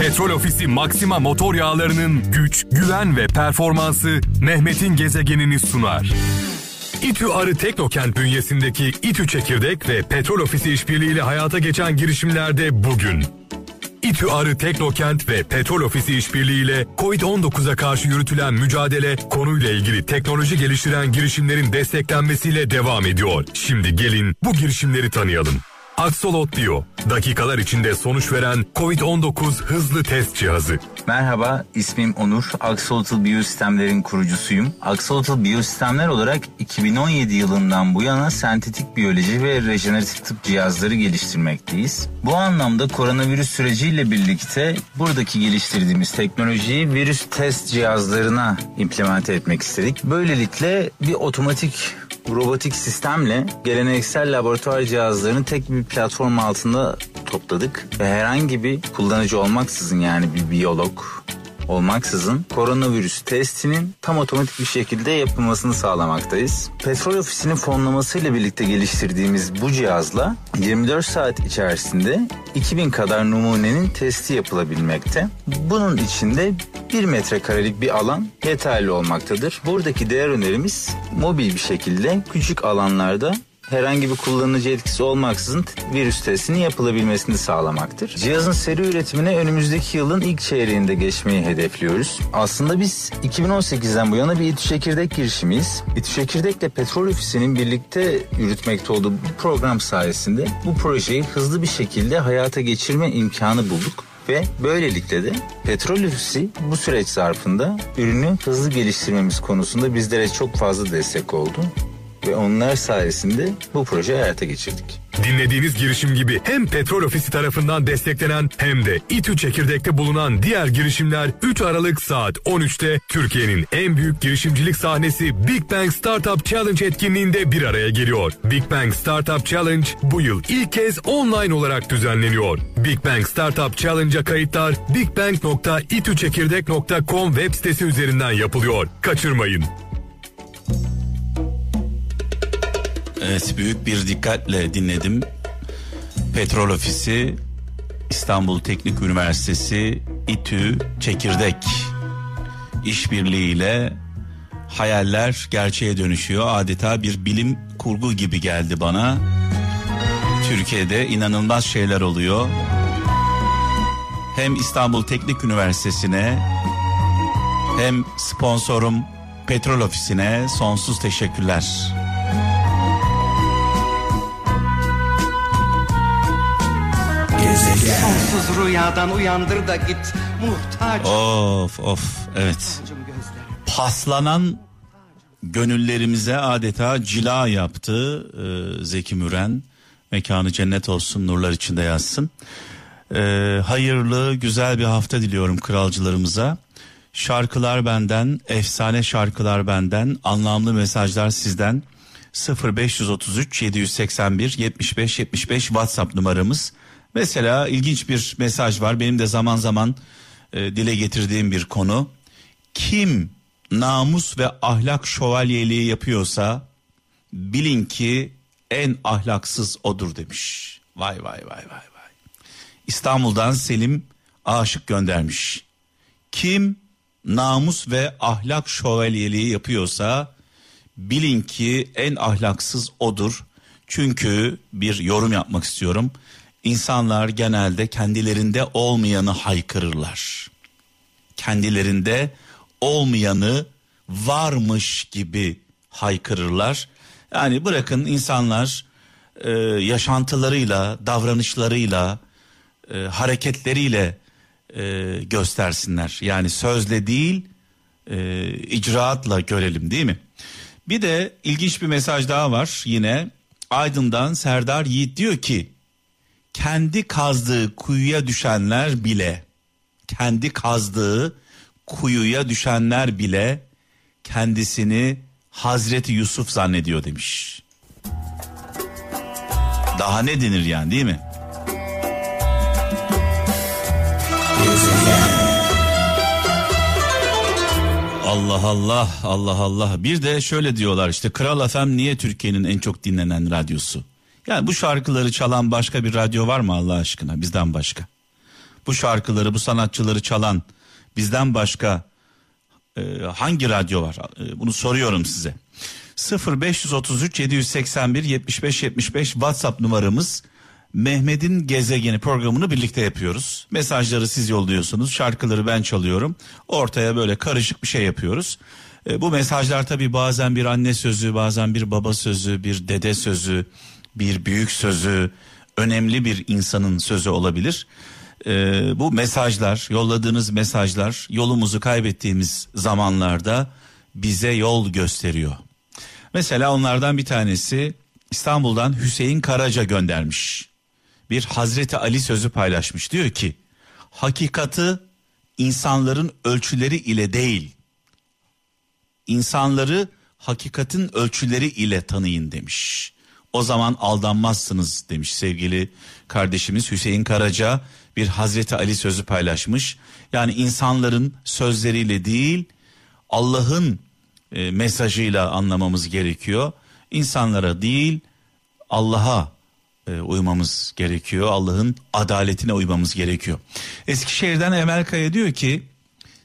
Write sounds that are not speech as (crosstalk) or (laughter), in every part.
Petrol Ofisi Maxima motor yağlarının güç, güven ve performansı Mehmet'in gezegenini sunar. İTÜ Arı Teknokent bünyesindeki İTÜ Çekirdek ve Petrol Ofisi işbirliğiyle hayata geçen girişimlerde bugün. İTÜ Arı Teknokent ve Petrol Ofisi işbirliğiyle COVID-19'a karşı yürütülen mücadele konuyla ilgili teknoloji geliştiren girişimlerin desteklenmesiyle devam ediyor. Şimdi gelin bu girişimleri tanıyalım. Axolot Bio, dakikalar içinde sonuç veren COVID-19 hızlı test cihazı. Merhaba, ismim Onur. Axolotl Biyosistemler'in kurucusuyum. Axolotl Biyosistemler olarak 2017 yılından bu yana sentetik biyoloji ve rejeneratif tıp cihazları geliştirmekteyiz. Bu anlamda koronavirüs süreciyle birlikte buradaki geliştirdiğimiz teknolojiyi virüs test cihazlarına implemente etmek istedik. Böylelikle bir otomatik robotik sistemle geleneksel laboratuvar cihazlarını tek bir platform altında topladık ve herhangi bir kullanıcı olmaksızın yani bir biyolog olmaksızın koronavirüs testinin tam otomatik bir şekilde yapılmasını sağlamaktayız. Petrol Ofisi'nin fonlamasıyla birlikte geliştirdiğimiz bu cihazla 24 saat içerisinde 2000 kadar numunenin testi yapılabilmekte. Bunun içinde 1 metrekarelik bir alan yeterli olmaktadır. Buradaki değer önerimiz mobil bir şekilde küçük alanlarda herhangi bir kullanıcı etkisi olmaksızın virüs testinin yapılabilmesini sağlamaktır. Cihazın seri üretimine önümüzdeki yılın ilk çeyreğinde geçmeyi hedefliyoruz. Aslında biz 2018'den bu yana bir İTÜ Çekirdek girişimiyiz. İTÜ Çekirdek'le Petrol Ofisi'nin birlikte yürütmekte olduğu bu program sayesinde bu projeyi hızlı bir şekilde hayata geçirme imkanı bulduk ve böylelikle de Petrol Ofisi bu süreç zarfında ürünü hızlı geliştirmemiz konusunda bizlere çok fazla destek oldu ve onlar sayesinde bu projeyi hayata geçirdik. Dinlediğiniz girişim gibi hem Petrol Ofisi tarafından desteklenen hem de İTÜ Çekirdek'te bulunan diğer girişimler 3 Aralık saat 13'te Türkiye'nin en büyük girişimcilik sahnesi Big Bang Startup Challenge etkinliğinde bir araya geliyor. Big Bang Startup Challenge bu yıl ilk kez online olarak düzenleniyor. Big Bang Startup Challenge'a kayıtlar bigbang.itüçekirdek.com web sitesi üzerinden yapılıyor. Kaçırmayın. Evet büyük bir dikkatle dinledim. Petrol Ofisi, İstanbul Teknik Üniversitesi, İTÜ, Çekirdek işbirliğiyle hayaller gerçeğe dönüşüyor. Adeta bir bilim kurgu gibi geldi bana. Türkiye'de inanılmaz şeyler oluyor. Hem İstanbul Teknik Üniversitesi'ne hem sponsorum Petrol Ofisi'ne sonsuz teşekkürler. Sonsuz rüyadan uyandır da git muhtaç. Of of evet. Paslanan gönüllerimize adeta cila yaptı ee, Zeki Müren. Mekanı cennet olsun nurlar içinde yazsın. Ee, hayırlı güzel bir hafta diliyorum kralcılarımıza. Şarkılar benden, efsane şarkılar benden, anlamlı mesajlar sizden. 0533 781 75 75 WhatsApp numaramız. Mesela ilginç bir mesaj var. Benim de zaman zaman e, dile getirdiğim bir konu. Kim namus ve ahlak şövalyeliği yapıyorsa bilin ki en ahlaksız odur demiş. Vay vay vay vay vay. İstanbul'dan Selim aşık göndermiş. Kim namus ve ahlak şövalyeliği yapıyorsa bilin ki en ahlaksız odur. Çünkü bir yorum yapmak istiyorum. İnsanlar genelde kendilerinde olmayanı haykırırlar. Kendilerinde olmayanı varmış gibi haykırırlar. Yani bırakın insanlar e, yaşantılarıyla, davranışlarıyla, e, hareketleriyle e, göstersinler. Yani sözle değil, e, icraatla görelim değil mi? Bir de ilginç bir mesaj daha var yine. Aydın'dan Serdar Yiğit diyor ki kendi kazdığı kuyuya düşenler bile kendi kazdığı kuyuya düşenler bile kendisini Hazreti Yusuf zannediyor demiş. Daha ne denir yani değil mi? Allah Allah Allah Allah. Bir de şöyle diyorlar işte Kral FM niye Türkiye'nin en çok dinlenen radyosu? Yani bu şarkıları çalan başka bir radyo var mı Allah aşkına bizden başka? bu şarkıları, bu sanatçıları çalan bizden başka e, hangi radyo var? E, bunu soruyorum size. 0533 781 75 75 WhatsApp numaramız. Mehmet'in Gezegeni programını birlikte yapıyoruz. Mesajları siz yolluyorsunuz, şarkıları ben çalıyorum. Ortaya böyle karışık bir şey yapıyoruz. E, bu mesajlar tabii bazen bir anne sözü, bazen bir baba sözü, bir dede sözü, bir büyük sözü, önemli bir insanın sözü olabilir. E, bu mesajlar, yolladığınız mesajlar yolumuzu kaybettiğimiz zamanlarda bize yol gösteriyor. Mesela onlardan bir tanesi İstanbul'dan Hüseyin Karaca göndermiş. Bir Hazreti Ali sözü paylaşmış. Diyor ki hakikati insanların ölçüleri ile değil insanları hakikatin ölçüleri ile tanıyın demiş. O zaman aldanmazsınız demiş sevgili kardeşimiz Hüseyin Karaca bir Hazreti Ali sözü paylaşmış. Yani insanların sözleriyle değil Allah'ın e, mesajıyla anlamamız gerekiyor. İnsanlara değil Allah'a e, uymamız gerekiyor. Allah'ın adaletine uymamız gerekiyor. Eskişehir'den Emel Kaya diyor ki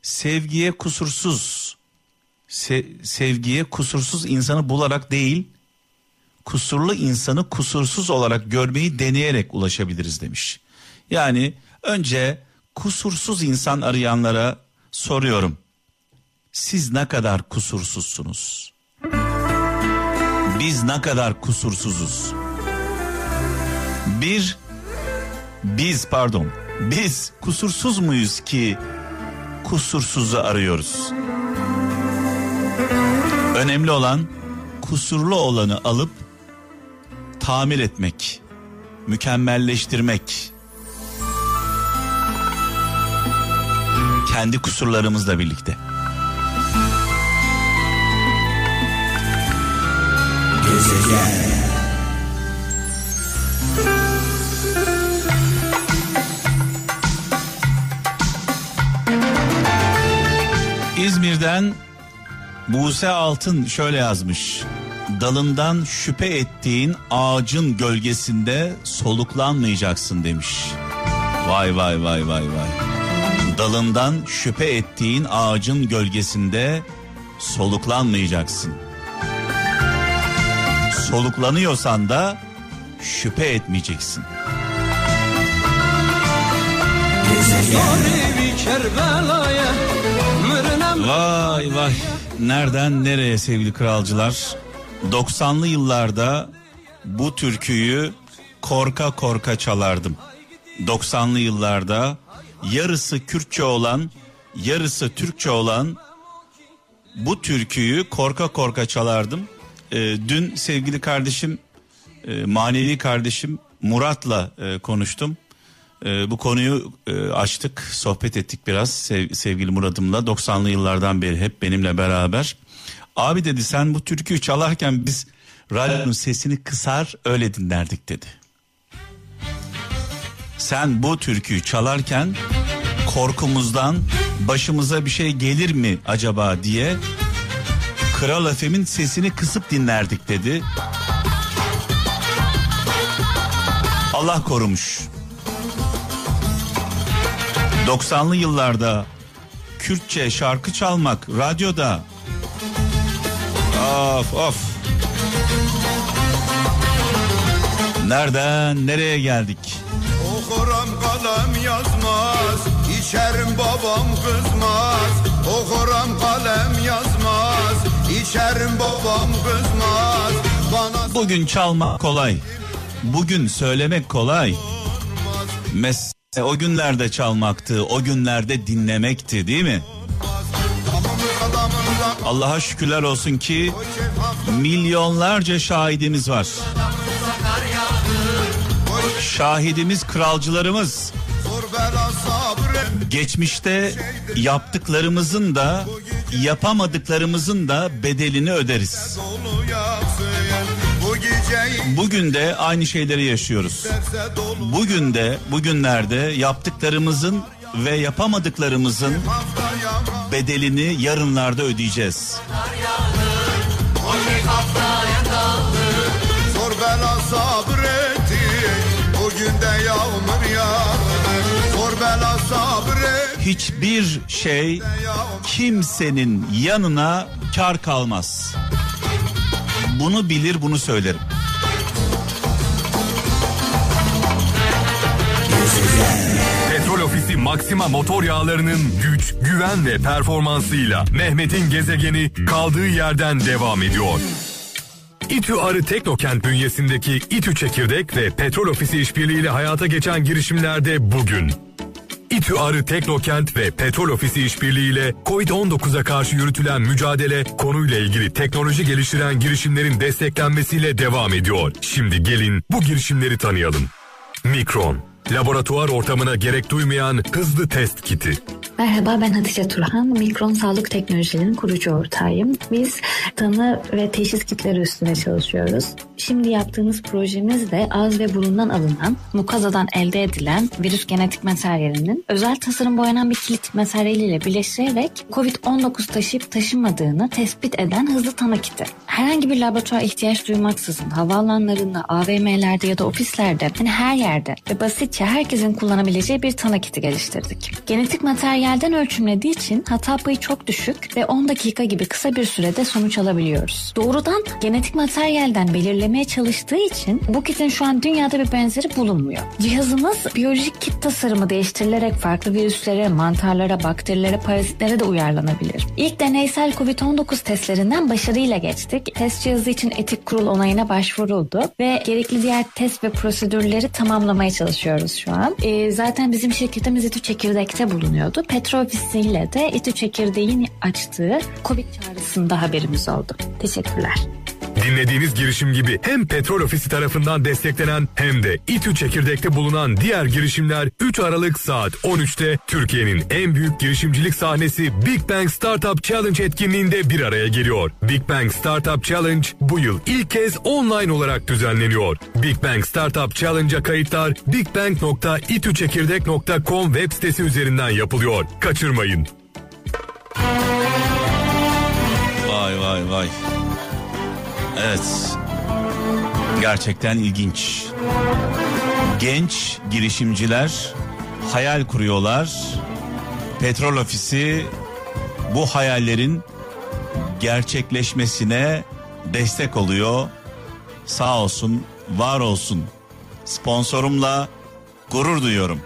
sevgiye kusursuz se- sevgiye kusursuz insanı bularak değil kusurlu insanı kusursuz olarak görmeyi deneyerek ulaşabiliriz demiş. Yani önce kusursuz insan arayanlara soruyorum. Siz ne kadar kusursuzsunuz? Biz ne kadar kusursuzuz? Bir biz pardon biz kusursuz muyuz ki kusursuzu arıyoruz? Önemli olan kusurlu olanı alıp tamir etmek, mükemmelleştirmek. Kendi kusurlarımızla birlikte. Gezegen. İzmir'den Buse Altın şöyle yazmış. Dalından şüphe ettiğin ağacın gölgesinde soluklanmayacaksın demiş. Vay vay vay vay vay. Dalından şüphe ettiğin ağacın gölgesinde soluklanmayacaksın. Soluklanıyorsan da şüphe etmeyeceksin. Vay vay. Nereden nereye sevgili kralcılar? 90'lı yıllarda bu türküyü korka korka çalardım. 90'lı yıllarda yarısı Kürtçe olan, yarısı Türkçe olan bu türküyü korka korka çalardım. Ee, dün sevgili kardeşim, e, manevi kardeşim Murat'la e, konuştum. E, bu konuyu e, açtık, sohbet ettik biraz sev, sevgili Murat'ımla. 90'lı yıllardan beri hep benimle beraber. Abi dedi sen bu türküyü çalarken biz radyonun sesini kısar öyle dinlerdik dedi. Sen bu türküyü çalarken korkumuzdan başımıza bir şey gelir mi acaba diye Kral Efem'in sesini kısıp dinlerdik dedi. Allah korumuş. 90'lı yıllarda Kürtçe şarkı çalmak radyoda of of Nereden nereye geldik? Okuram kalem yazmaz İçerim babam kızmaz Okuram kalem yazmaz İçerim babam kızmaz Bana Bugün çalmak kolay. Bugün söylemek kolay. Mes o günlerde çalmaktı, o günlerde dinlemekti değil mi? Allah'a şükürler olsun ki milyonlarca şahidimiz var. Şahidimiz kralcılarımız. Geçmişte yaptıklarımızın da yapamadıklarımızın da bedelini öderiz. Bugün de aynı şeyleri yaşıyoruz. Bugün de bugünlerde yaptıklarımızın ve yapamadıklarımızın bedelini yarınlarda ödeyeceğiz. Zor bela sabrettik Bugün de yağmur yağdı Zor bela hiçbir şey kimsenin yanına kar kalmaz. Bunu bilir bunu söylerim. Maxima motor yağlarının güç, güven ve performansıyla Mehmet'in gezegeni kaldığı yerden devam ediyor. İTÜ Arı Teknokent bünyesindeki İTÜ Çekirdek ve Petrol Ofisi işbirliğiyle hayata geçen girişimlerde bugün. İTÜ Arı Teknokent ve Petrol Ofisi işbirliğiyle COVID-19'a karşı yürütülen mücadele konuyla ilgili teknoloji geliştiren girişimlerin desteklenmesiyle devam ediyor. Şimdi gelin bu girişimleri tanıyalım. Mikron, laboratuvar ortamına gerek duymayan hızlı test kiti. Merhaba ben Hatice Turhan. Mikron Sağlık Teknolojilerinin kurucu ortağıyım. Biz tanı ve teşhis kitleri üstüne çalışıyoruz. Şimdi yaptığımız projemizde ağız ve burundan alınan, mukazadan elde edilen virüs genetik materyalinin özel tasarım boyanan bir kilit materyaliyle birleştirerek COVID-19 taşıyıp taşımadığını tespit eden hızlı tanı kiti. Herhangi bir laboratuvar ihtiyaç duymaksızın havaalanlarında, AVM'lerde ya da ofislerde hani her yerde ve basitçe herkesin kullanabileceği bir tanı kiti geliştirdik. Genetik materyalden ölçümlediği için hata payı çok düşük ve 10 dakika gibi kısa bir sürede sonuç alabiliyoruz. Doğrudan genetik materyalden belirlemeye çalıştığı için bu kitin şu an dünyada bir benzeri bulunmuyor. Cihazımız biyolojik kit tasarımı değiştirilerek farklı virüslere, mantarlara, bakterilere, parazitlere de uyarlanabilir. İlk deneysel COVID-19 testlerinden başarıyla geçtik. Test cihazı için etik kurul onayına başvuruldu ve gerekli diğer test ve prosedürleri tamamlamaya çalışıyoruz şu an. Ee, zaten bizim şirketimiz İTÜ Çekirdek'te bulunuyordu. Petro ofisiyle de İTÜ Çekirdek'in açtığı COVID çağrısında haberimiz oldu. Teşekkürler. Dinlediğiniz girişim gibi hem Petrol Ofisi tarafından desteklenen hem de İTÜ Çekirdek'te bulunan diğer girişimler 3 Aralık saat 13'te Türkiye'nin en büyük girişimcilik sahnesi Big Bang Startup Challenge etkinliğinde bir araya geliyor. Big Bang Startup Challenge bu yıl ilk kez online olarak düzenleniyor. Big Bang Startup Challenge'a kayıtlar bigbang.itüçekirdek.com web sitesi üzerinden yapılıyor. Kaçırmayın. Vay vay vay. Evet. Gerçekten ilginç. Genç girişimciler hayal kuruyorlar. Petrol ofisi bu hayallerin gerçekleşmesine destek oluyor. Sağ olsun, var olsun. Sponsorumla gurur duyuyorum.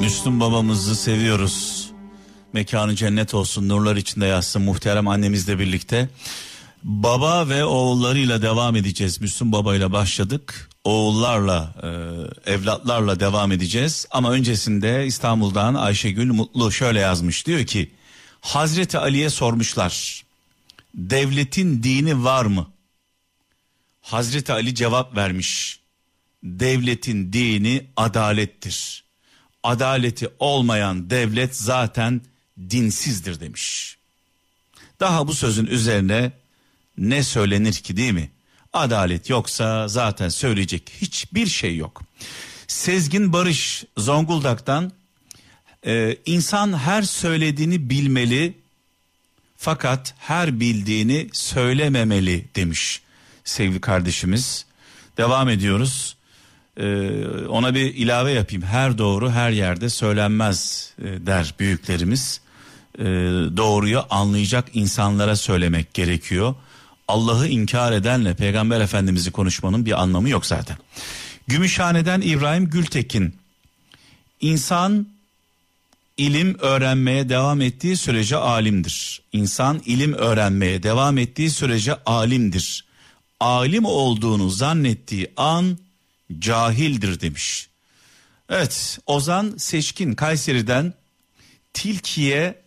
Müslüm babamızı seviyoruz. Mekanı cennet olsun, nurlar içinde yatsın muhterem annemizle birlikte. Baba ve oğullarıyla devam edeceğiz. Müslüm babayla başladık. Oğullarla, e, evlatlarla devam edeceğiz. Ama öncesinde İstanbul'dan Ayşegül Mutlu şöyle yazmış. Diyor ki, Hazreti Ali'ye sormuşlar. Devletin dini var mı? Hazreti Ali cevap vermiş. Devletin dini adalettir. Adaleti olmayan devlet zaten dinsizdir demiş. Daha bu sözün üzerine ne söylenir ki değil mi? Adalet yoksa zaten söyleyecek hiçbir şey yok. Sezgin Barış Zonguldak'tan e, insan her söylediğini bilmeli fakat her bildiğini söylememeli demiş sevgili kardeşimiz. Devam ediyoruz. Ee, ona bir ilave yapayım. Her doğru her yerde söylenmez e, der büyüklerimiz. Ee, doğruyu anlayacak insanlara söylemek gerekiyor. Allah'ı inkar edenle Peygamber Efendimiz'i konuşmanın bir anlamı yok zaten. Gümüşhane'den İbrahim Gültekin. İnsan ilim öğrenmeye devam ettiği sürece alimdir. İnsan ilim öğrenmeye devam ettiği sürece alimdir. Alim olduğunu zannettiği an cahildir demiş. Evet Ozan Seçkin Kayseri'den tilkiye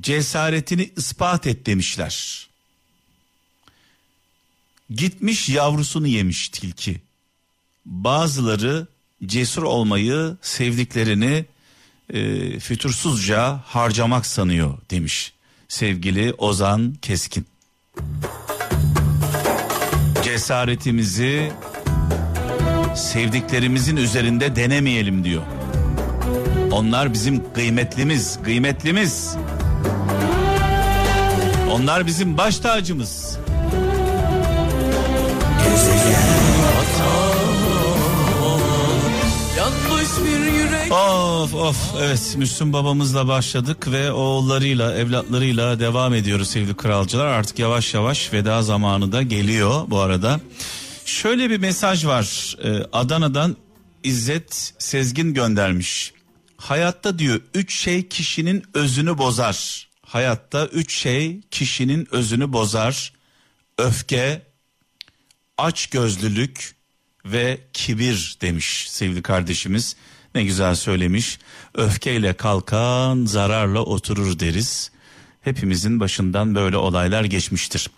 cesaretini ispat et demişler. Gitmiş yavrusunu yemiş tilki. Bazıları cesur olmayı sevdiklerini e, fütursuzca harcamak sanıyor demiş sevgili Ozan Keskin. Cesaretimizi sevdiklerimizin üzerinde denemeyelim diyor. Onlar bizim kıymetlimiz, kıymetlimiz. Onlar bizim baş tacımız. Of of evet Müslüm babamızla başladık ve oğullarıyla evlatlarıyla devam ediyoruz sevgili kralcılar. Artık yavaş yavaş veda zamanı da geliyor bu arada. Şöyle bir mesaj var ee, Adana'dan İzzet Sezgin göndermiş. Hayatta diyor üç şey kişinin özünü bozar. Hayatta üç şey kişinin özünü bozar. Öfke, açgözlülük ve kibir demiş sevgili kardeşimiz. Ne güzel söylemiş. Öfkeyle kalkan zararla oturur deriz. Hepimizin başından böyle olaylar geçmiştir.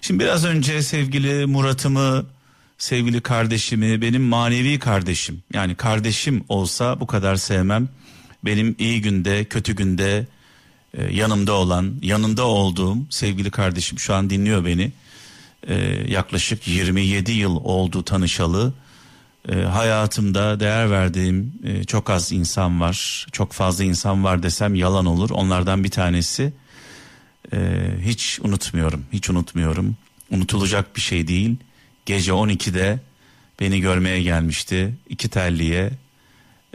Şimdi biraz önce sevgili Murat'ımı, sevgili kardeşimi, benim manevi kardeşim. Yani kardeşim olsa bu kadar sevmem. Benim iyi günde, kötü günde e, yanımda olan, yanında olduğum sevgili kardeşim şu an dinliyor beni. E, yaklaşık 27 yıl oldu tanışalı. E, hayatımda değer verdiğim e, çok az insan var. Çok fazla insan var desem yalan olur. Onlardan bir tanesi e, hiç unutmuyorum. Hiç unutmuyorum. Unutulacak bir şey değil. Gece 12'de beni görmeye gelmişti. iki telliye.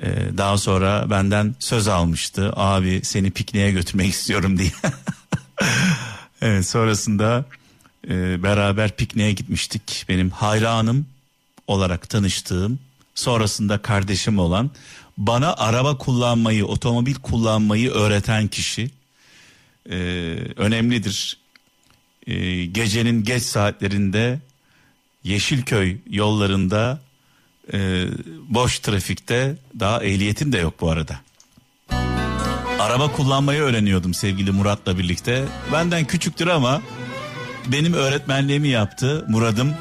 E, daha sonra benden söz almıştı. Abi seni pikniğe götürmek istiyorum diye. (laughs) evet, sonrasında e, beraber pikniğe gitmiştik. Benim hayranım olarak tanıştığım sonrasında kardeşim olan bana araba kullanmayı otomobil kullanmayı öğreten kişi e, önemlidir. E, gecenin geç saatlerinde Yeşilköy yollarında e, boş trafikte daha ehliyetim de yok bu arada. Araba kullanmayı öğreniyordum sevgili Murat'la birlikte. Benden küçüktür ama benim öğretmenliğimi yaptı Murat'ım.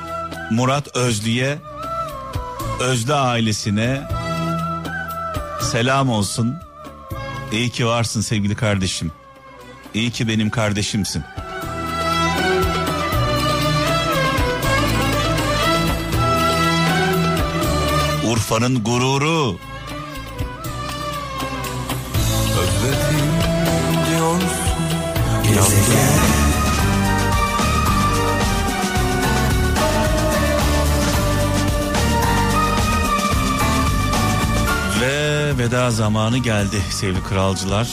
Murat Özlü'ye Özlü ailesine selam olsun. İyi ki varsın sevgili kardeşim. İyi ki benim kardeşimsin. Urfa'nın gururu. Ve veda zamanı geldi sevgili kralcılar.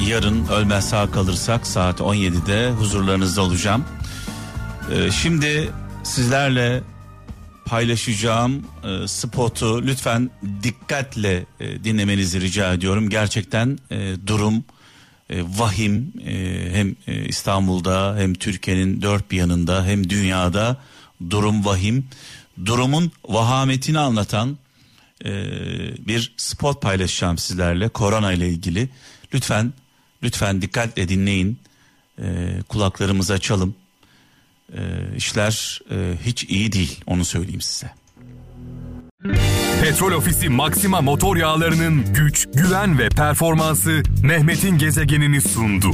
Yarın ölmez sağ kalırsak saat 17'de huzurlarınızda olacağım. Ee, şimdi sizlerle paylaşacağım e, spotu lütfen dikkatle e, dinlemenizi rica ediyorum. Gerçekten e, durum e, vahim e, hem e, İstanbul'da hem Türkiye'nin dört bir yanında hem dünyada durum vahim. Durumun vahametini anlatan e, bir spot paylaşacağım sizlerle korona ile ilgili. Lütfen lütfen dikkatle dinleyin. E, kulaklarımızı açalım. E, işler e, hiç iyi değil onu söyleyeyim size. Petrol Ofisi Maxima motor yağlarının güç, güven ve performansı Mehmet'in gezegenini sundu.